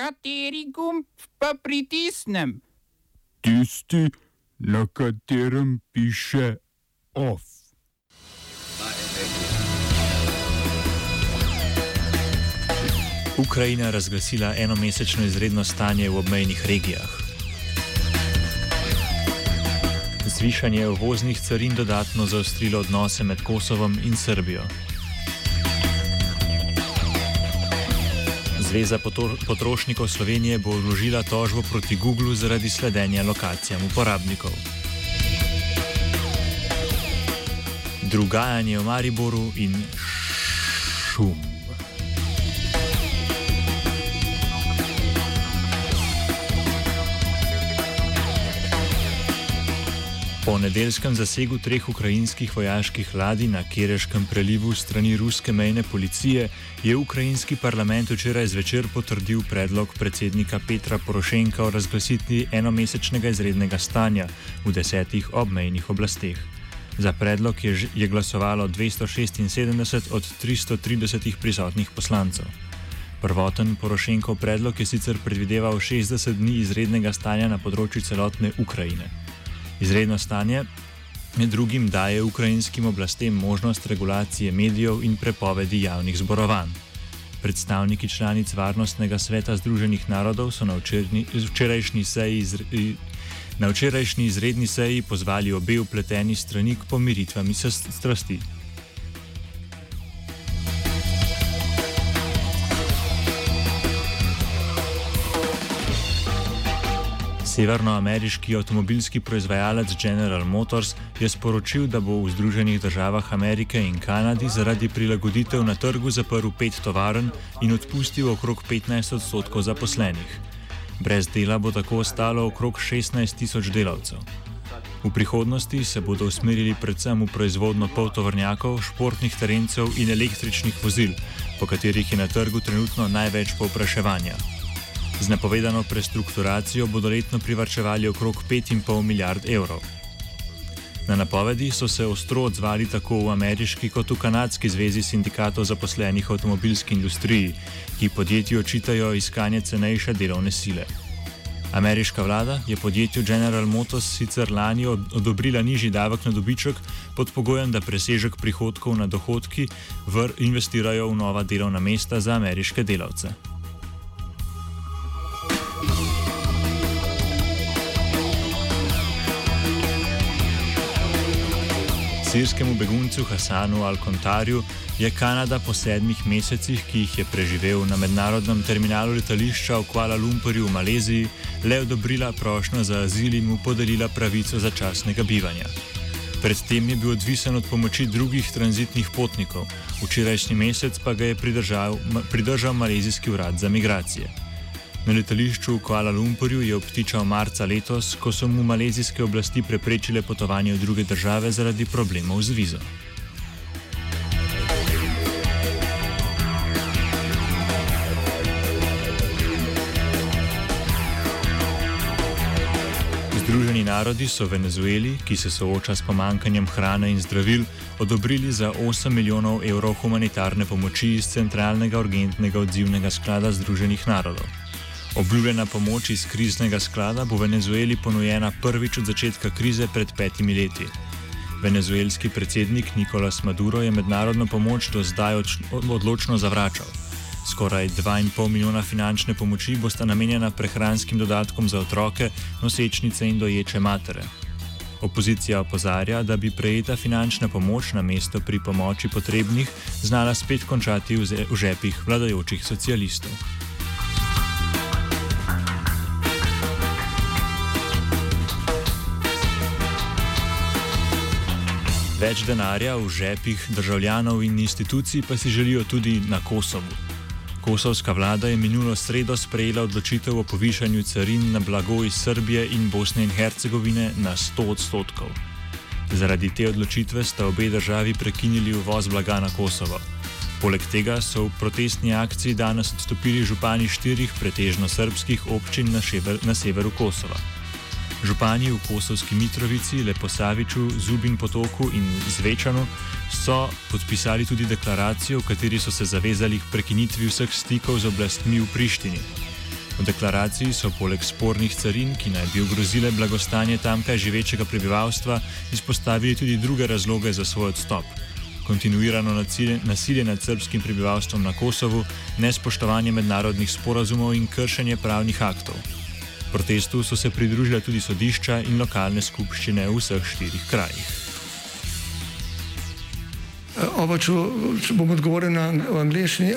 Kateri gumb pa pritisnem? Tisti, na katerem piše OF. Ukrajina razglasila enomesečno izredno stanje v obmejnih regijah. Zvišanje uvoznih carin dodatno zaostrilo odnose med Kosovom in Srbijo. Zveza potrošnikov Slovenije bo vložila tožbo proti Google zaradi sledenja lokacijam uporabnikov. Drugajanje v Mariboru in šum. Po nedeljskem zasegu treh ukrajinskih vojaških ladij na Kereškem prelivu strani ruske mejne policije je ukrajinski parlament včeraj zvečer potrdil predlog predsednika Petra Porošenka o razglasitvi enomesečnega izrednega stanja v desetih obmejnih oblasteh. Za predlog je, je glasovalo 276 od 330 prisotnih poslancev. Prvoten Porošenkov predlog je sicer predvideval 60 dni izrednega stanja na področju celotne Ukrajine. Izredno stanje med drugim daje ukrajinskim oblastem možnost regulacije medijev in prepovedi javnih zborovanj. Predstavniki članic Varnostnega sveta Združenih narodov so na včerajšnji, seji, na včerajšnji izredni seji pozvali obe upleteni strani k pomiritvam strasti. Severnoameriški avtomobilski proizvajalec General Motors je sporočil, da bo v Združenih državah Amerike in Kanadi zaradi prilagoditev na trgu zaprl pet tovaren in odpustil okrog 15 odstotkov zaposlenih. Brez dela bo tako ostalo okrog 16 tisoč delavcev. V prihodnosti se bodo usmerili predvsem v proizvodno poltovrnjakov, športnih terencev in električnih vozil, po katerih je na trgu trenutno največ povpraševanja. Z napovedano prestrukturacijo bodo letno privrčevali okrog 5,5 milijard evrov. Na napovedi so se ostro odzvali tako v ameriški kot v kanadski zvezi sindikatov zaposlenih v avtomobilski industriji, ki podjetju očitajo iskanje cenejše delovne sile. Ameriška vlada je podjetju General Motors sicer lani odobrila nižji davek na dobiček pod pogojem, da presežek prihodkov na dohodki investirajo v nova delovna mesta za ameriške delavce. Sirskemu beguncu Hasanu Al-Kontarju je Kanada po sedmih mesecih, ki jih je preživel na mednarodnem terminalu letališča v Kuala Lumpurju v Maleziji, le odobrila prošnjo za azil in mu podelila pravico začasnega bivanja. Predtem je bil odvisen od pomoči drugih tranzitnih potnikov, včerajšnji mesec pa ga je pridržal, pridržal Malezijski urad za migracije. Na letališču v Kuala Lumpurju je obtičal marca letos, ko so mu malezijske oblasti preprečile potovanje v druge države zaradi problemov z vizo. Združeni narodi so Venezueli, ki se sooča s pomankanjem hrane in zdravil, odobrili za 8 milijonov evrov humanitarne pomoči iz Centralnega urgentnega odzivnega sklada Združenih narodov. Obljubljena pomoč iz kriznega sklada bo Venezueli ponujena prvič od začetka krize pred petimi leti. Venezuelski predsednik Nicolas Maduro je mednarodno pomoč do zdaj odločno zavračal. Skoraj 2,5 milijona finančne pomoči bosta namenjena prehranskim dodatkom za otroke, nosečnice in doječe matere. Opozicija opozarja, da bi prejeta finančna pomoč na mesto pri pomoči potrebnih znala spet končati v žepih vladajočih socialistov. Več denarja v žepih državljanov in institucij pa si želijo tudi na Kosovu. Kosovska vlada je minulo sredo sprejela odločitev o povišanju carin na blago iz Srbije in Bosne in Hercegovine na 100 odstotkov. Zaradi te odločitve sta obe državi prekinili uvoz blaga na Kosovo. Poleg tega so v protestni akciji danes odstopili župani štirih pretežno srpskih občin na, šever, na severu Kosova. Župani v Kosovski Mitrovici, Leposaviču, Zubin potoku in Zvečanu so podpisali tudi deklaracijo, v kateri so se zavezali k prekinitvi vseh stikov z oblastmi v Prištini. V deklaraciji so poleg spornih carin, ki naj bi ogrozile blagostanje tamkaj živečega prebivalstva, izpostavili tudi druge razloge za svoj odstop. Kontinuirano nasilje nad srpskim prebivalstvom na Kosovu, nespoštovanje mednarodnih sporazumov in kršenje pravnih aktov. Protestu so se pridružile tudi sodišča in lokalne skupščine v vseh štirih krajih. Oba, če, če bom odgovoril na angliški.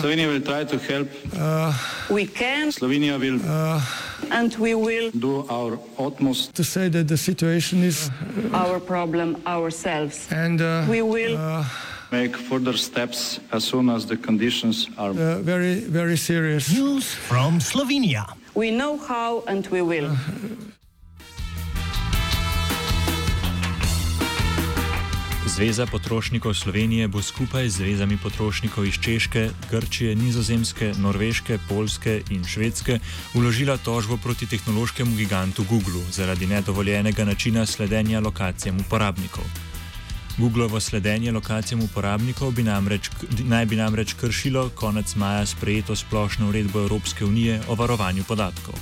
Slovenija bo poskušala pomagati. Slovenija bo naredila svoj utmost. To say that the situation is our problem ourselves. and uh, We will uh, Make further steps as soon as the conditions are. uh, very, very serious. News from Slovenia. We know how and we will. Zveza potrošnikov Slovenije bo skupaj z zvezami potrošnikov iz Češke, Grčije, Nizozemske, Norveške, Polske in Švedske uložila tožbo proti tehnološkemu gigantu Google zaradi nedovoljenega načina sledenja lokacijam uporabnikov. Googlovo sledenje lokacijam uporabnikov bi namreč, naj bi namreč kršilo konec maja sprejeto splošno uredbo Evropske unije o varovanju podatkov.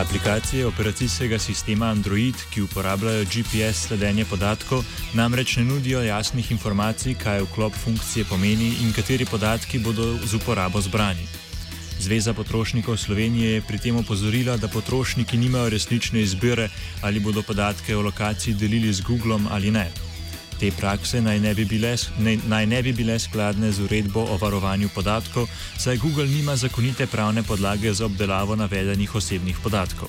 Aplikacije operacijskega sistema Android, ki uporabljajo GPS sledenje podatkov, namreč ne nudijo jasnih informacij, kaj vklop funkcije pomeni in kateri podatki bodo z uporabo zbrani. Zveza potrošnikov Slovenije je pri tem opozorila, da potrošniki nimajo resnične izbire, ali bodo podatke o lokaciji delili z Googlom ali ne. Te prakse naj ne, bi bile, ne, naj ne bi bile skladne z uredbo o varovanju podatkov, saj Google nima zakonite pravne podlage za obdelavo navedenih osebnih podatkov.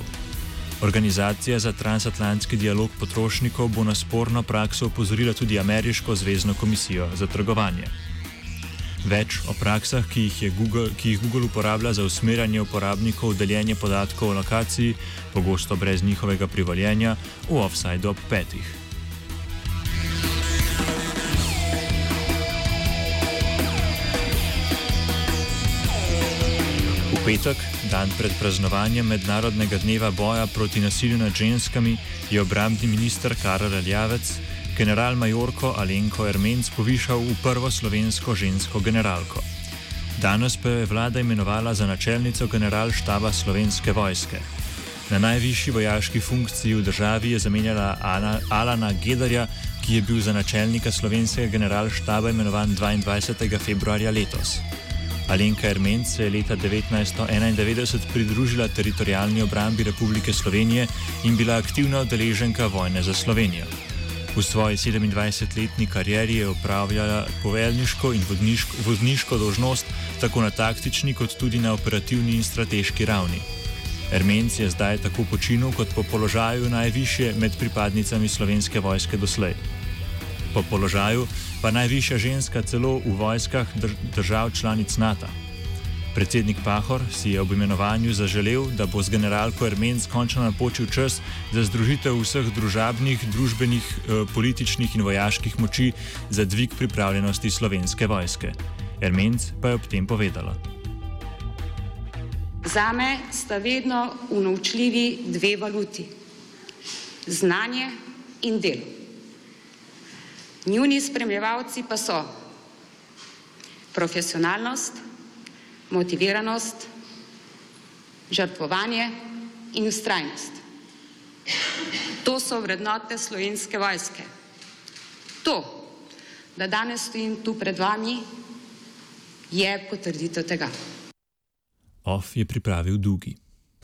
Organizacija za transatlantski dialog potrošnikov bo na sporno prakso upozorila tudi Ameriško zvezdno komisijo za trgovanje. Več o praksah, ki jih, Google, ki jih Google uporablja za usmerjanje uporabnikov v deljenje podatkov o lokaciji, pogosto brez njihovega privoljenja, v offside ob petih. V petek, dan pred praznovanjem Mednarodnega dneva boja proti nasilju nad ženskami, je obrambni minister Karel Aljavec general-majorko Alenko Ermenc povišal v prvo slovensko žensko generalko. Danes pa je vlada imenovala za načelnico generalštaba slovenske vojske. Na najvišji vojaški funkciji v državi je zamenjala Ana, Alana Gedarja, ki je bil za načelnika slovenskega generalštaba imenovan 22. februarja letos. Alenka Ermenc se je leta 1991 pridružila teritorijalni obrambi Republike Slovenije in bila aktivna udeleženka vojne za Slovenijo. V svoji 27-letni karieri je upravljala poveljniško in vodniško, vodniško dožnost tako na taktični kot tudi na operativni in strateški ravni. Ermenc je zdaj tako počinil kot po položaju najviše med pripadnicami slovenske vojske doslej. Po položaju pa najvišja ženska celo v vojskah držav članic NATO. Predsednik Pahor si je ob imenovanju zaželel, da bo z generalko Ermenc končno napočil čas za združitev vseh družabnih, družbenih, eh, političnih in vojaških moči za dvig pripravljenosti slovenske vojske. Ermenc pa je ob tem povedala. Zame sta vedno unovčljivi dve valuti: znanje in delo. Njuni spremljevalci pa so profesionalnost, motiviranost, žrtvovanje in ustrajnost. To so vrednote slovenske vojske. To, da danes stojim tu pred vami, je potrditev tega. Off je pripravil Dugi.